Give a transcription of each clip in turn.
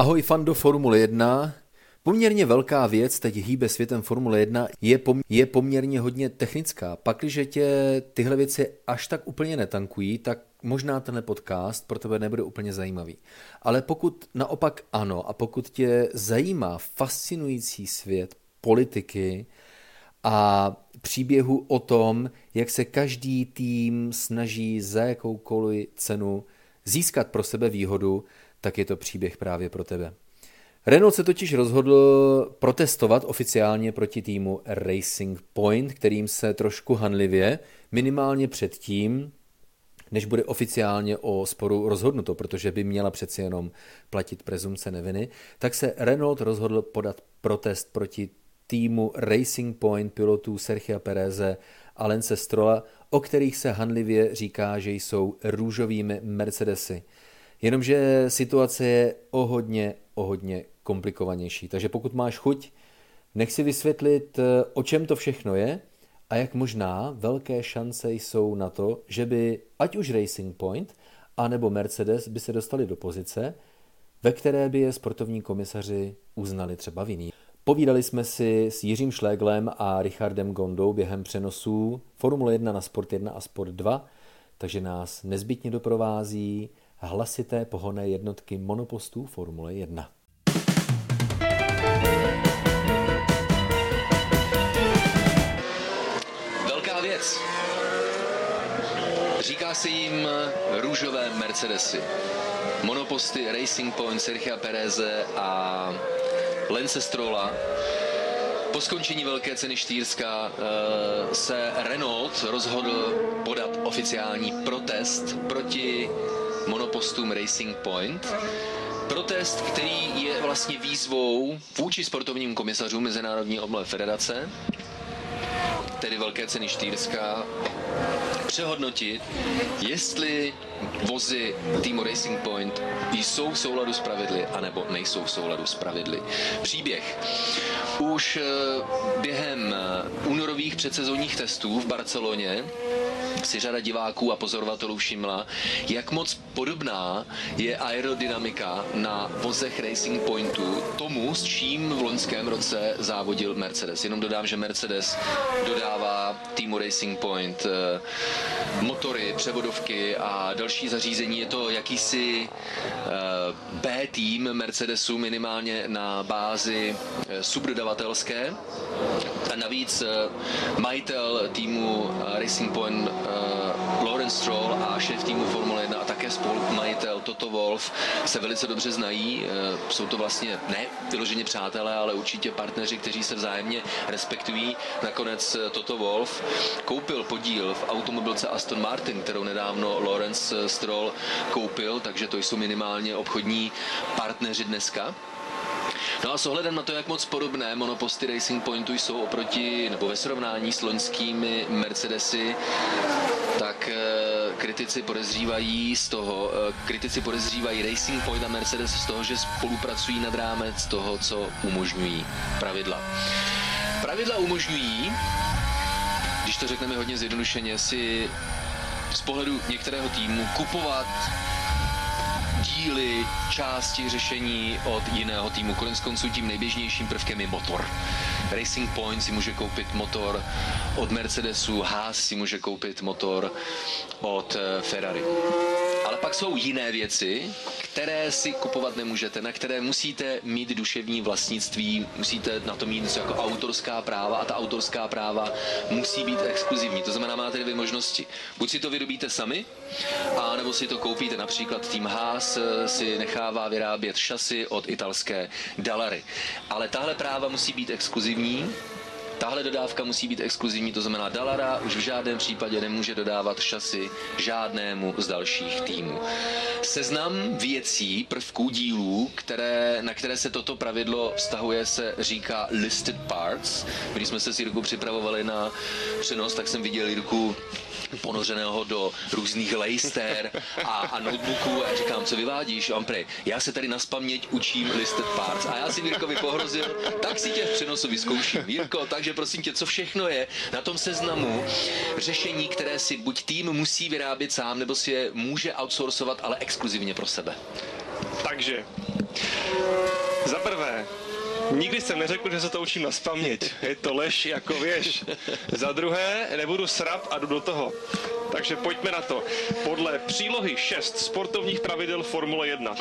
Ahoj fando Formule 1. Poměrně velká věc, teď hýbe světem Formule 1, je, pom- je poměrně hodně technická. Pakliže tě tyhle věci až tak úplně netankují, tak možná tenhle podcast pro tebe nebude úplně zajímavý. Ale pokud naopak ano a pokud tě zajímá fascinující svět politiky a příběhu o tom, jak se každý tým snaží za jakoukoliv cenu získat pro sebe výhodu, tak je to příběh právě pro tebe. Renault se totiž rozhodl protestovat oficiálně proti týmu Racing Point, kterým se trošku hanlivě, minimálně předtím, než bude oficiálně o sporu rozhodnuto, protože by měla přeci jenom platit prezumce neviny, tak se Renault rozhodl podat protest proti týmu Racing Point pilotů Sergio Pereze a Lence Strola, o kterých se hanlivě říká, že jsou růžovými Mercedesy. Jenomže situace je o hodně, o hodně komplikovanější. Takže pokud máš chuť, nech si vysvětlit, o čem to všechno je a jak možná velké šance jsou na to, že by ať už Racing Point, anebo Mercedes by se dostali do pozice, ve které by je sportovní komisaři uznali třeba vinný. Povídali jsme si s Jiřím Šléglem a Richardem Gondou během přenosů Formule 1 na Sport 1 a Sport 2, takže nás nezbytně doprovází hlasité pohonné jednotky monopostů Formule 1. Velká věc. Říká se jim růžové Mercedesy. Monoposty Racing Point, Sergio Pereze a Lance Strolla. Po skončení velké ceny Štýrska eh, se Renault rozhodl podat oficiální protest proti monopostům Racing Point. Protest, který je vlastně výzvou vůči sportovním komisařům Mezinárodní oblé federace, tedy velké ceny Štýrska, přehodnotit, jestli vozy týmu Racing Point jsou v souladu s pravidly, anebo nejsou v souladu s pravidly. Příběh. Už eh, během eh, únorových předsezonních testů v Barceloně si řada diváků a pozorovatelů všimla, jak moc podobná je aerodynamika na vozech Racing Pointu tomu, s čím v loňském roce závodil Mercedes. Jenom dodám, že Mercedes dodává týmu Racing Point eh, motory, převodovky a další zařízení. Je to jakýsi eh, B tým Mercedesu minimálně na bázi eh, subdodavatelské. A navíc majitel týmu Racing Point Lawrence Stroll a šéf týmu Formule 1 a také spolumajitel Toto Wolf se velice dobře znají. Jsou to vlastně ne vyloženě přátelé, ale určitě partneři, kteří se vzájemně respektují. Nakonec Toto Wolf koupil podíl v automobilce Aston Martin, kterou nedávno Lawrence Stroll koupil, takže to jsou minimálně obchodní partneři dneska. No a s ohledem na to, jak moc podobné monoposty Racing Pointu jsou oproti nebo ve srovnání s loňskými Mercedesy, tak eh, kritici podezřívají z toho, eh, kritici podezřívají Racing Point a Mercedes z toho, že spolupracují nad rámec toho, co umožňují pravidla. Pravidla umožňují, když to řekneme hodně zjednodušeně, si z pohledu některého týmu kupovat díly, části řešení od jiného týmu. Konec konců tím nejběžnějším prvkem je motor. Racing Point si může koupit motor od Mercedesu, Haas si může koupit motor od eh, Ferrari. Pak jsou jiné věci, které si kupovat nemůžete, na které musíte mít duševní vlastnictví, musíte na to mít něco jako autorská práva a ta autorská práva musí být exkluzivní. To znamená, máte dvě možnosti. Buď si to vyrobíte sami, a nebo si to koupíte. Například tým Haas eh, si nechává vyrábět šasy od italské Dalary. Ale tahle práva musí být exkluzivní, Tahle dodávka musí být exkluzivní, to znamená Dalara už v žádném případě nemůže dodávat šasy žádnému z dalších týmů. Seznam věcí, prvků, dílů, které, na které se toto pravidlo vztahuje, se říká listed parts. Když jsme se s Jirkou připravovali na přenos, tak jsem viděl Jirku ponořeného do různých lejster a, a notebooků a říkám, co vyvádíš? A on prej, já se tady na spaměť učím listed parts. A já si Jirkovi pohrozil, tak si tě v přenosu vyzkouším. Jirko, takže prosím tě, co všechno je na tom seznamu řešení, které si buď tým musí vyrábět sám, nebo si je může outsourcovat, ale exkluzivně pro sebe. Takže prvé, Nikdy jsem neřekl, že se to učím na spaměť. Je to lež jako věž. Za druhé, nebudu srap a jdu do toho. Takže pojďme na to. Podle přílohy 6 sportovních pravidel Formule 1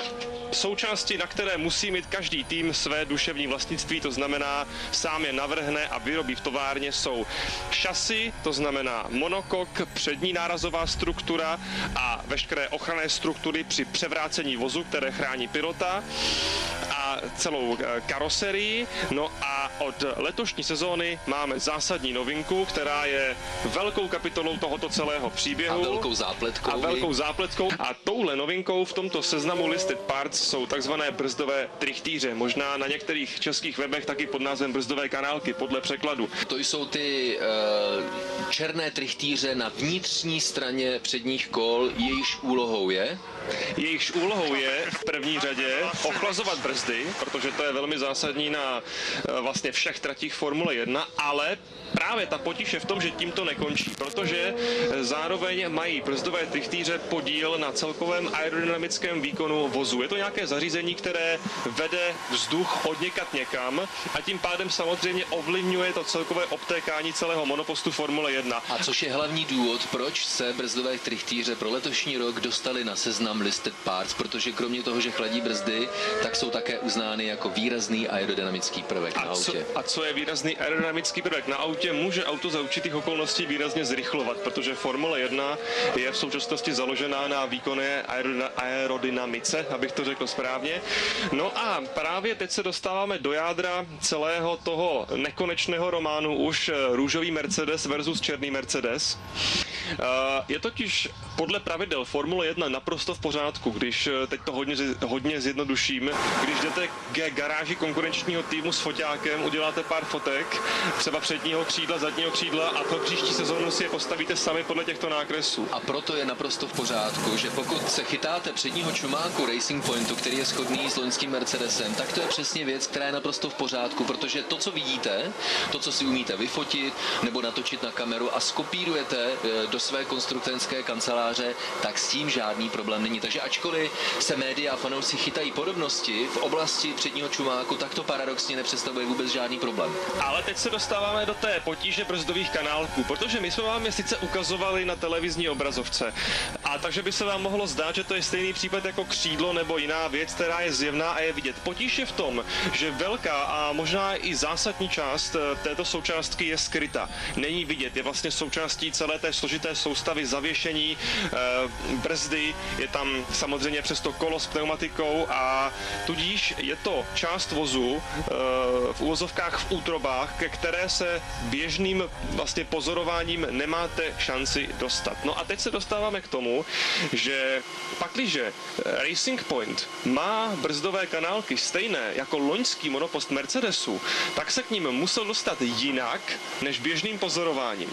součásti, na které musí mít každý tým své duševní vlastnictví, to znamená sám je navrhne a vyrobí v továrně, jsou šasy, to znamená monokok, přední nárazová struktura a veškeré ochranné struktury při převrácení vozu, které chrání pilota a celou eh, karoserii. No a od letošní sezóny máme zásadní novinku, která je velkou kapitolou tohoto celého příběhu. A velkou zápletkou. A velkou zápletkou. A touhle novinkou v tomto seznamu Listed Parts jsou takzvané brzdové trichtýře. Možná na některých českých webech taky pod názvem brzdové kanálky, podle překladu. To jsou ty uh, černé trichtýře na vnitřní straně předních kol, jejichž úlohou je? Jejichž úlohou je v první řadě ochlazovat brzdy, protože to je velmi zásadní na uh, vlastně všech tratích Formule 1, ale právě ta potíž je v tom, že tím to nekončí, protože zároveň mají brzdové trichtýře podíl na celkovém aerodynamickém výkonu vozu. Je to nějaké zařízení, které vede vzduch od někat někam a tím pádem samozřejmě ovlivňuje to celkové obtékání celého monopostu Formule 1. A což je hlavní důvod, proč se brzdové trichtýře pro letošní rok dostali na seznam listed parts, protože kromě toho, že chladí brzdy, tak jsou také uznány jako výrazný aerodynamický prvek a na autě. Co, a co je výrazný aerodynamický prvek na autě? Může auto za určitých okolností výrazně zrychlovat, protože Formule 1 je v současnosti založená na výkonné aerodynamice, abych to řekl správně. No a právě teď se dostáváme do jádra celého toho nekonečného románu už růžový Mercedes versus černý Mercedes. Eh, je totiž podle pravidel Formule 1 naprosto v pořádku, když eh, teď to hodně, hodně zjednoduším, když jdete k garáži konkurenčního týmu s foťákem, uděláte pár fotek, třeba předního křídla, zadního křídla a pro příští sezónu si je postavíte sami podle těchto nákresů. A proto je naprosto v pořádku, že pokud se chytáte předního čumáku Racing Pointu, který je schodný s loňským Mercedesem, tak to je přesně věc, která je naprosto v pořádku, protože to, co vidíte, to, co si umíte vyfotit nebo natočit na kameru a skopírujete eh, do své konstruktorské kanceláře, tak s tím žádný problém není. Takže ačkoliv se média a fanoušci chytají podobnosti v oblasti předního čumáku, tak to paradoxně nepředstavuje vůbec žádný problém. Ale teď se dostáváme do té potíže brzdových kanálků, protože my jsme vám je sice ukazovali na televizní obrazovce, a takže by se vám mohlo zdát, že to je stejný případ jako křídlo nebo jiná věc, která je zjevná a je vidět. Potíž je v tom, že velká a možná i zásadní část eh, této součástky je skryta. Není vidět, je vlastně součástí celé té složité soustavy zavěšení, eh, brzdy, je tam samozřejmě přesto kolo s pneumatikou a tudíž je to část vozu eh, v úvozovkách v útrobách, ke které se běžným vlastně pozorováním nemáte šanci dostat. No a teď se dostáváme k tomu, že pakliže Racing Point má brzdové kanálky stejné jako loňský monopost Mercedesu, tak se k ním musel dostat jinak než běžným pozorováním.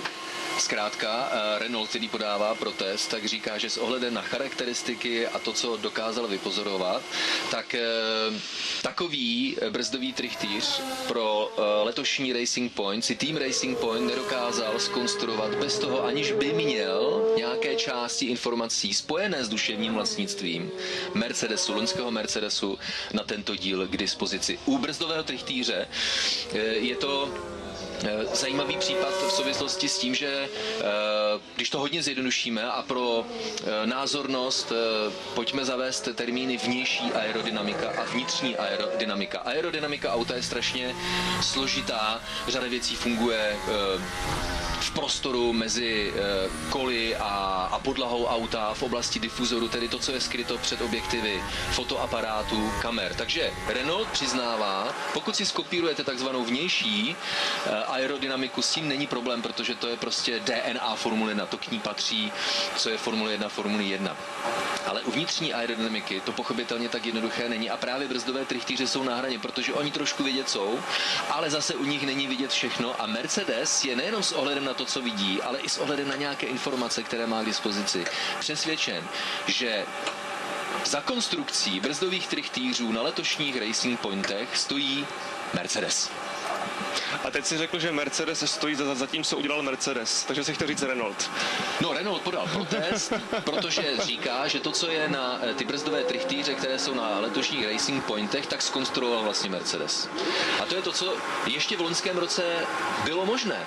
Zkrátka, eh, Renault, který podává protest, tak říká, že s ohledem na charakteristiky a to, co dokázal vypozorovat, tak eh, takový brzdový trichtýř pro eh, letošní Racing Point si tým Racing Point nedokázal skonstruovat bez toho, aniž by měl nějaké části informací spojené s duševním vlastnictvím Mercedesu, loňského Mercedesu na tento díl k dispozici. U brzdového trichtýře je to Eh, zajímavý případ v souvislosti s tím, že eh, když to hodně zjednodušíme a pro eh, názornost pojďme zavést termíny vnější aerodynamika a vnitřní aerodynamika. Aerodynamika auta je strašně složitá, řada věcí funguje v prostoru mezi koly a, a podlahou auta v oblasti difuzoru, tedy to, co je skryto před objektivy fotoaparátů, kamer. Takže Renault přiznává, pokud si skopírujete takzvanou vnější aerodynamiku, s tím není problém, protože to je prostě DNA Formule 1, to k ní patří, co je Formule 1, Formule 1. Ale u vnitřní aerodynamiky to pochopitelně tak jednoduché není a právě brzdové trichtýře jsou na hraně, protože oni trošku vidět jsou, ale zase u nich není vidět všechno a Mercedes je nejenom s ohledem na to, co vidí, ale i s ohledem na nějaké informace, které má k dispozici, přesvědčen, že za konstrukcí brzdových trichtýřů na letošních Racing Pointech stojí Mercedes. A teď si řekl, že Mercedes stojí za, za tím, co udělal Mercedes, takže si chtěl říct Renault. No, Renault podal protest, protože říká, že to, co je na eh, ty brzdové trichtýře, které jsou na letošních Racing Pointech, tak skonstruoval vlastně Mercedes. A to je to, co ještě v loňském roce bylo možné.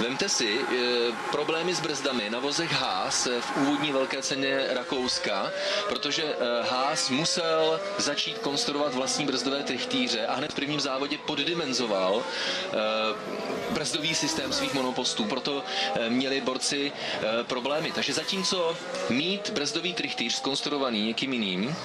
Vemte si e, problémy s brzdami na vozech Haas v úvodní velké ceně Rakouska, protože e, Haas musel začít konstruovat vlastní brzdové trichtýře a hned v prvním závodě poddimenzoval brzdový systém svých monopostů, proto e, měli borci e, problémy. Takže zatímco mít brzdový trichtýř skonstruovaný někým jiným,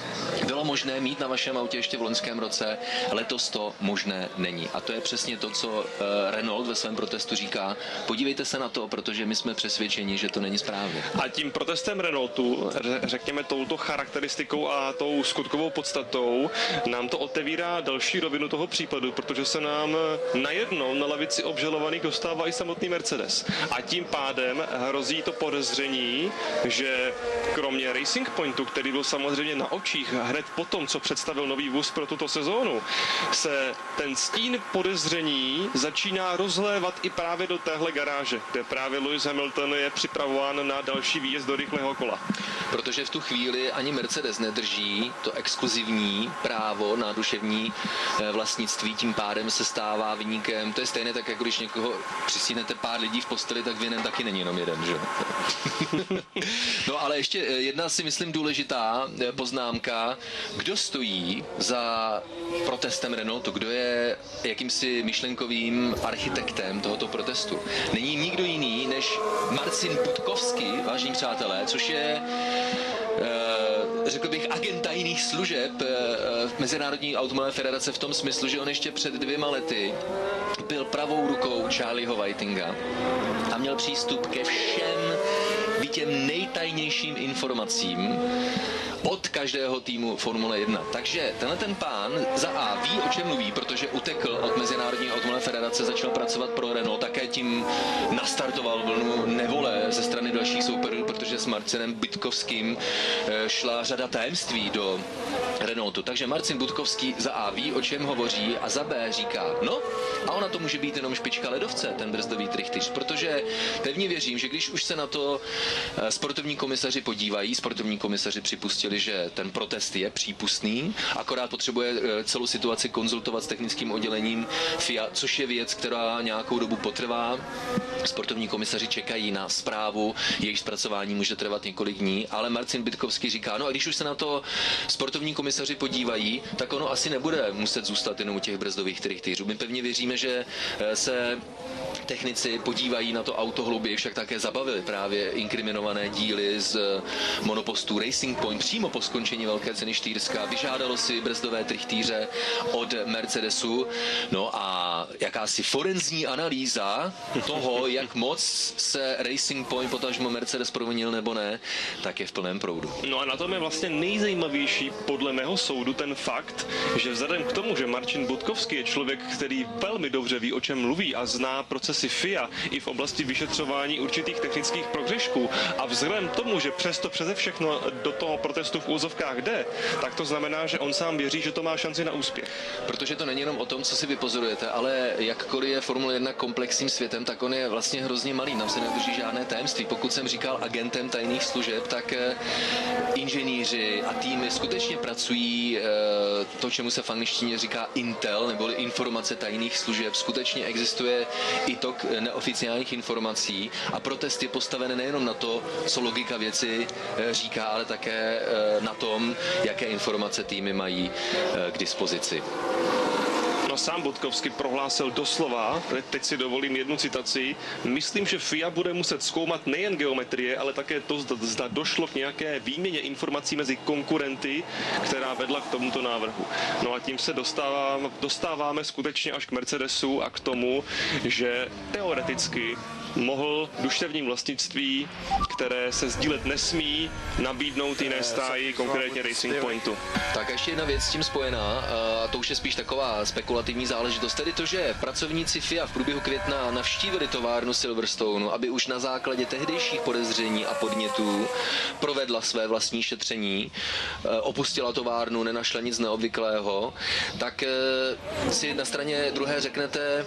bylo možné mít na vašem autě ještě v loňském roce, letos to možné není. A to je přesně to, co Renault ve svém protestu říká. Podívejte se na to, protože my jsme přesvědčeni, že to není správně. A tím protestem Renaultu, řekněme touto charakteristikou a tou skutkovou podstatou, nám to otevírá další rovinu toho případu, protože se nám najednou na lavici obžalovaných dostává i samotný Mercedes. A tím pádem hrozí to podezření, že kromě Racing Pointu, který byl samozřejmě na očích hned po tom, co představil nový vůz pro tuto sezónu, se ten stín podezření začíná rozlévat i právě do téhle garáže, kde právě Lewis Hamilton je připravován na další výjezd do rychlého kola. Protože v tu chvíli ani Mercedes nedrží to exkluzivní právo na duševní eh, vlastnictví, tím pádem se stává vyníkem. To je stejné tak, jako když někoho přisínete pár lidí v posteli, tak vinen taky není jenom jeden, že? no ale ještě eh, jedna si myslím důležitá eh, poznámka. Kdo stojí za protestem Renaultu? Kdo je jakýmsi myšlenkovým architektem tohoto protestu? Není nikdo jiný než Marcin Putkovský, vážení přátelé, což je řekl bych, agent tajných služeb Mezinárodní automobilové federace v tom smyslu, že on ještě před dvěma lety byl pravou rukou Charlieho Whitinga a měl přístup ke všem těm nejtajnějším informacím od každého týmu Formule 1. Takže tenhle ten pán za A ví, o čem mluví, protože utekl od Mezinárodní automobilové federace, začal pracovat pro Renault, také tím nastartoval vlnu nevole ze strany dalších souperů, protože s Marcinem Bytkovským eh, šla řada tajemství do Renaultu. Takže Marcin Budkovský za A ví, o čem hovoří a za B říká, no a ona to může být jenom špička ledovce, ten brzdový trichtyř, protože pevně věřím, že když už se na to eh, sportovní komisaři podívají, sportovní komisaři připustili, že ten protest je přípustný, akorát potřebuje eh, celou situaci konzultovat s technickým oddělením FIA, což je věc, která nějakou dobu potrvá. Sportovní komisaři čekají na zprávu, jejich zpracování může trvat několik dní, ale Marcin Bytkovský říká, no a když už se na to sportovní komisaři podívají, tak ono asi nebude muset zůstat jenom u těch brzdových trichtýřů. My pevně věříme, že eh, se technici podívají na to auto hlouběji, však také zabavili právě inkriminované díly z monopostu Racing Point přímo po skončení velké ceny Štýrska. Vyžádalo si brzdové trichtýře od Mercedesu. No a jakási forenzní analýza toho, jak moc se Racing Point potažmo Mercedes provinil nebo ne, tak je v plném proudu. No a na tom je vlastně nejzajímavější podle mého soudu ten fakt, že vzhledem k tomu, že Martin Budkovský je člověk, který velmi dobře ví, o čem mluví a zná procesy FIA i v oblasti vyšetřování určitých technických prohřešků a vzhledem k tomu, že přesto přeze všechno do toho protestu v úzovkách jde, tak to znamená, že on sám věří, že to má šanci na úspěch. Protože to není jenom o tom, co si vypozorujete, ale jakkoliv je Formule 1 komplexním světem, tak on je vlastně hrozně malý, nám se nedrží žádné tajemství. Pokud jsem říkal agentem tajných služeb, tak eh, inženýři a týmy skutečně pracují eh, to, čemu se v angličtině říká Intel, neboli informace tajných služeb. Skutečně existuje i tok neoficiálních informací a protest je postaven nejenom na to, co logika věci eh, říká, ale také na tom, jaké informace týmy mají k dispozici. No sám Bodkovsky prohlásil doslova, teď si dovolím jednu citaci, myslím, že FIA bude muset zkoumat nejen geometrie, ale také to, zda došlo k nějaké výměně informací mezi konkurenty, která vedla k tomuto návrhu. No a tím se dostáváme, dostáváme skutečně až k Mercedesu a k tomu, že teoreticky mohl duševním vlastnictví, které se sdílet nesmí, nabídnout jiné stáji, konkrétně Racing Pointu. Tak ještě jedna věc s tím spojená, a to už je spíš taková spekulativní záležitost, tedy to, že pracovníci FIA v průběhu května navštívili továrnu Silverstone, aby už na základě tehdejších podezření a podnětů provedla své vlastní šetření, e, opustila továrnu, nenašla nic neobvyklého, tak si na straně druhé řeknete,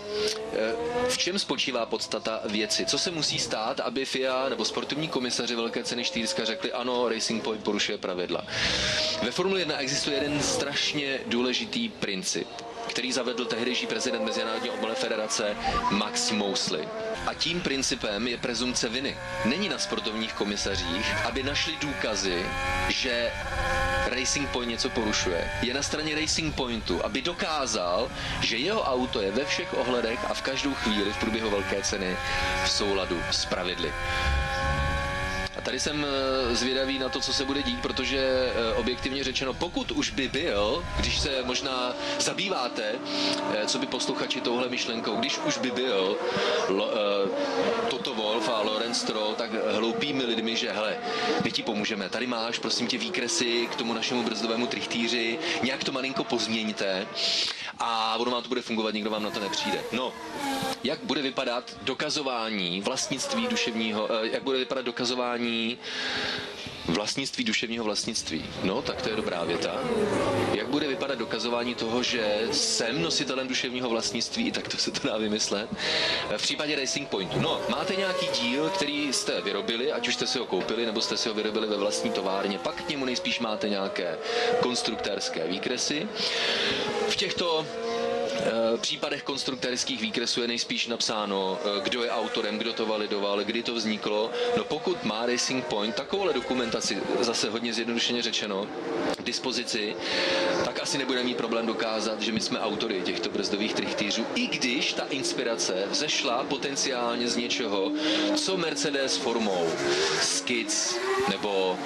v čem spočívá podstata věci, co se musí stát, aby FIA nebo sportovní komisaři Velké ceny Štýrska řekli, ano, Racing Point porušuje pravidla. Ve Formule 1 existuje jeden strašně důležitý princip, který zavedl tehdejší prezident Mezinárodní odborné federace Max Mosley. A tím principem je prezumce viny. Není na sportovních komisařích, aby našli důkazy, že Racing Point něco porušuje. Je na straně Racing Pointu, aby dokázal, že jeho auto je ve všech ohledech a v každou chvíli v průběhu velké ceny v souladu s pravidly. A tady jsem eh, zvědavý na to, co se bude dít, protože eh, objektivně řečeno, pokud už by byl, když se možná zabýváte, eh, co by posluchači touhle myšlenkou, když už by byl Toto Wolf a Lorenz Stroll tak hloupými lidmi, že hele, my ti pomůžeme, tady máš, prosím tě, výkresy k tomu našemu brzdovému trichtýři, nějak to malinko pozměňte a ono vám to bude fungovat, nikdo vám na to nepřijde. No, jak bude vypadat dokazování vlastnictví duševního, jak bude vypadat dokazování vlastní vlastnictví duševního vlastnictví. No, tak to je dobrá věta. Jak bude vypadat dokazování toho, že jsem nositelem duševního vlastnictví, tak to se to dá vymyslet. V případě Racing Pointu. No, máte nějaký díl, který jste vyrobili, ať už jste si ho koupili, nebo jste si ho vyrobili ve vlastní továrně, pak k němu nejspíš máte nějaké konstruktérské výkresy. V těchto případech konstruktorských výkresů je nejspíš napsáno, eh, kdo je autorem, kdo to validoval, kdy to vzniklo. No pokud má Racing Point takovouhle dokumentaci, zase hodně zjednodušeně řečeno, k dispozici, tak asi nebude mít problém dokázat, že my jsme autory těchto brzdových trichtýřů, i když ta inspirace vzešla potenciálně z něčeho, co Mercedes formou skic nebo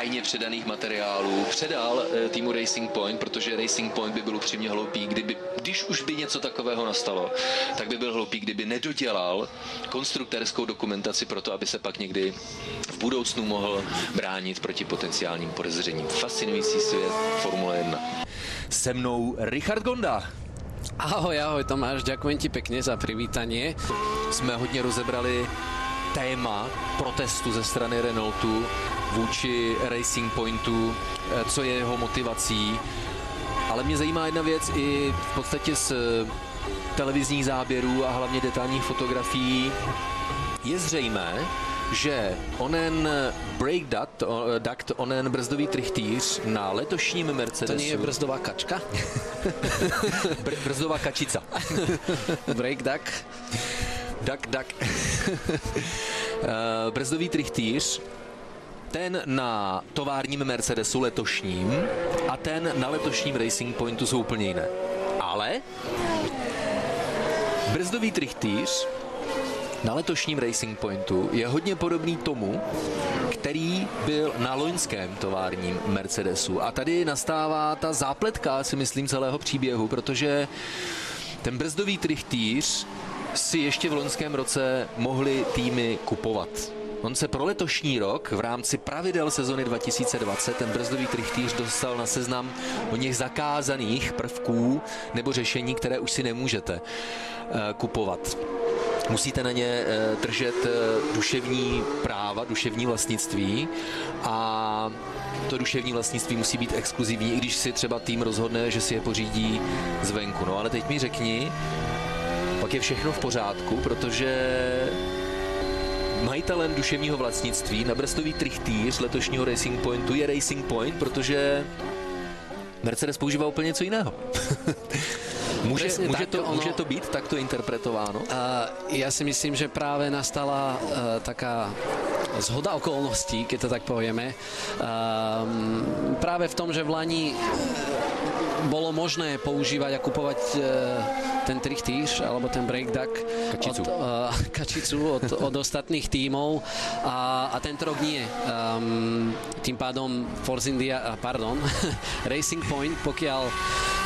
tajně předaných materiálů předal eh, týmu Racing Point, protože Racing Point by byl upřímně hloupý, kdyby, když už by něco takového nastalo, tak by byl hloupý, kdyby nedodělal konstruktérskou dokumentaci pro to, aby se pak někdy v budoucnu mohl bránit proti potenciálním podezřením. Fascinující svět Formule 1. Se mnou Richard Gonda. Ahoj, ahoj Tomáš, ďakujem ti pekne za privítanie. Jsme hodně rozebrali téma protestu ze strany Renaultu vůči Racing Pointu, eh, co je jeho motivací. Ale mě zajímá jedna věc i v podstatě z eh, televizních záběrů a hlavně detailních fotografií. Je zřejmé, že onen brake duct, duct onen brzdový trichtýř na letošním Mercedesu... To je brzdová kačka? Br- brzdová kačica. brake duct. Duck, duck. Eh, brzdový trichtýř ten na továrním Mercedesu letošním a ten na letošním Racing Pointu jsou úplně jiné. Ale brzdový trichtýř na letošním Racing Pointu je hodně podobný tomu, který byl na loňském továrním Mercedesu. A tady nastává ta zápletka, si myslím, celého příběhu, protože ten brzdový trichtýř si ještě v loňském roce mohli týmy kupovat. On se pro letošní rok v rámci pravidel sezony 2020 ten brzdový trichtýř dostal na seznam o něch zakázaných prvků nebo řešení, které už si nemůžete uh, kupovat. Musíte na ně uh, držet uh, duševní práva, duševní vlastnictví a to duševní vlastnictví musí být exkluzivní, i když si třeba tým rozhodne, že si je pořídí zvenku. No ale teď mi řekni, pak je všechno v pořádku, protože majitelem duševního vlastnictví na brstový trichtýř letošního Racing Pointu je Racing Point, protože Mercedes používá úplně něco jiného. může, může, to, ono, může to být takto interpretováno? Uh, já si myslím, že právě nastala uh, taká zhoda okolností, keď to tak povieme. Um, práve v tom, že v Lani bolo možné používať a kupovať uh, ten trichtýř alebo ten breakduck kačicu. Od, uh, kačicu od, od ostatných tímov a, a tento rok nie. Um, tým pádom Force India, pardon, Racing Point, pokiaľ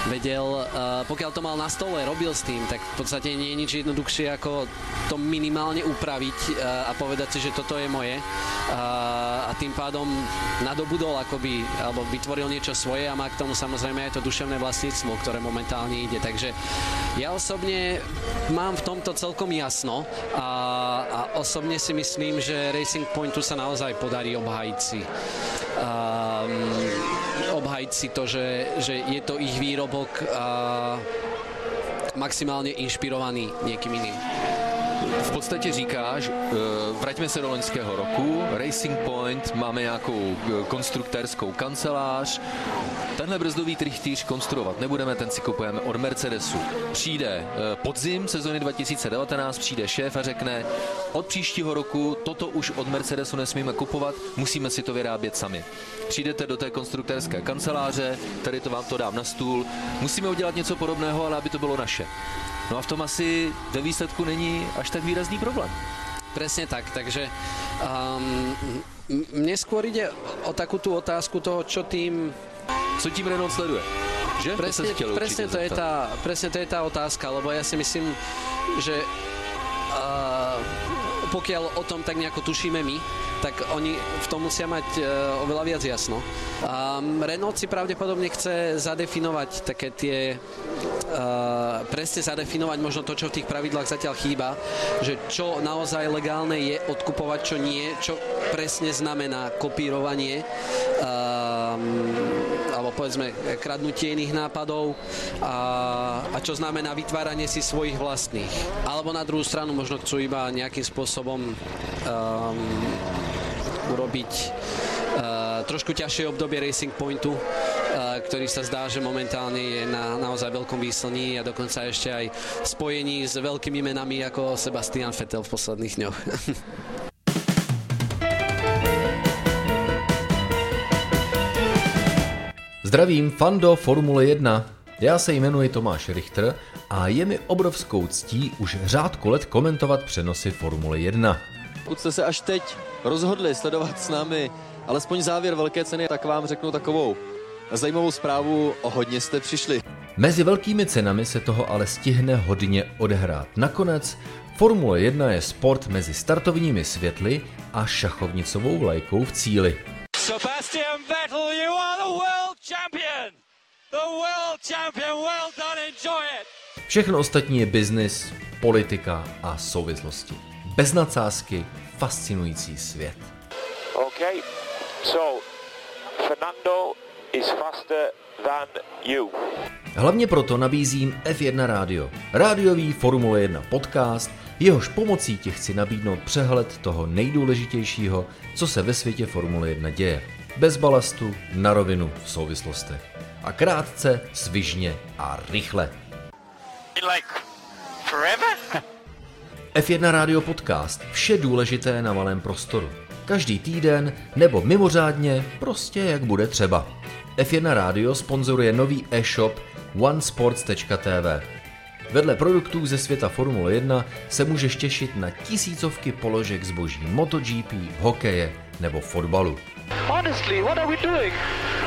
vedel, pokiaľ to mal na stole, robil s tým, tak v podstate nie je nič jednoduchšie ako to minimálne upraviť a povedať si, že toto je moje a tým pádom nadobudol akoby, alebo vytvoril niečo svoje a má k tomu samozrejme aj to duševné vlastníctvo, ktoré momentálne ide. Takže ja osobne mám v tomto celkom jasno a, a osobne si myslím, že Racing Pointu sa naozaj podarí obhájiť si um, obhájiť si to, že, že je to ich výrobok a maximálně inšpirovaný někým jiným v podstatě říkáš, eh, vraťme se do loňského roku, Racing Point, máme nějakou eh, konstruktérskou kancelář, tenhle brzdový trichtýř konstruovat nebudeme, ten si kupujeme od Mercedesu. Přijde eh, podzim sezony 2019, přijde šéf a řekne, od příštího roku toto už od Mercedesu nesmíme kupovat, musíme si to vyrábět sami. Přijdete do té konstruktérské kanceláře, tady to vám to dám na stůl, musíme udělat něco podobného, ale aby to bylo naše. No a v tom asi ve výsledku není až tak výrazný problém. Presne tak, takže um, mne skôr ide o takú tú otázku toho, čo tým... Co tím Renault sleduje? Že? Presne, to, presne, to je tá, presne to je tá otázka, lebo ja si myslím, že uh, pokiaľ o tom tak nejako tušíme my, tak oni v tom musia mať uh, oveľa viac jasno. Um, Renault si pravdepodobne chce zadefinovať také tie presne zadefinovať možno to, čo v tých pravidlách zatiaľ chýba, že čo naozaj legálne je odkupovať, čo nie, čo presne znamená kopírovanie um, alebo povedzme kradnutie iných nápadov a, a čo znamená vytváranie si svojich vlastných. Alebo na druhú stranu možno chcú iba nejakým spôsobom um, urobiť uh, trošku ťažšie obdobie Racing Pointu, ktorý sa zdá, že momentálne je na naozaj veľkom výslní a dokonca ešte aj spojení s veľkými menami ako Sebastian Vettel v posledných dňoch. Zdravím, fando Formule 1. Já se jmenuji Tomáš Richter a je mi obrovskou ctí už řádku let komentovat přenosy Formule 1. Pokud jste se až teď rozhodli sledovat s námi alespoň závěr velké ceny, tak vám řeknu takovou zajímavou zprávu, o hodně jste přišli. Mezi velkými cenami se toho ale stihne hodně odehrát. Nakonec Formule 1 je sport mezi startovními světly a šachovnicovou vlajkou v cíli. Sebastian Vettel, you are the world champion! The world champion, well done, enjoy it! Všechno ostatní je biznis, politika a souvislosti. Bez nadsázky fascinující svět. Okay, so Fernando is faster than you. Hlavně proto nabízím F1 Radio, rádiový Formule 1 podcast, jehož pomocí ti chci nabídnout přehled toho nejdůležitějšího, co se ve světě Formule 1 děje. Bez balastu, na rovinu, v souvislostech. A krátce, svižně a rychle. Like forever? F1 Radio Podcast. Vše důležité na malém prostoru. Každý týden nebo mimořádně, prostě jak bude třeba. F1 Radio sponzoruje nový e-shop onesports.tv. Vedle produktů ze světa Formule 1 se můžeš těšit na tisícovky položek zboží MotoGP, hokeje nebo fotbalu. Honestly, what are we doing?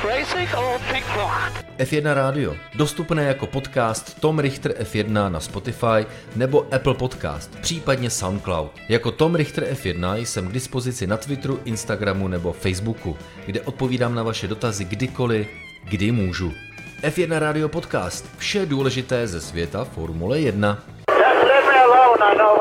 Racing or ping pong? F1 Radio. Dostupné jako podcast Tom Richter F1 na Spotify nebo Apple Podcast, případně SoundCloud. Jako Tom Richter F1 jsem k dispozici na Twitteru, Instagramu nebo Facebooku, kde odpovídám na vaše dotazy kdykoliv, kdy můžu. F1 Radio Podcast. Vše důležité ze světa Formule 1. Just leave me alone, I know.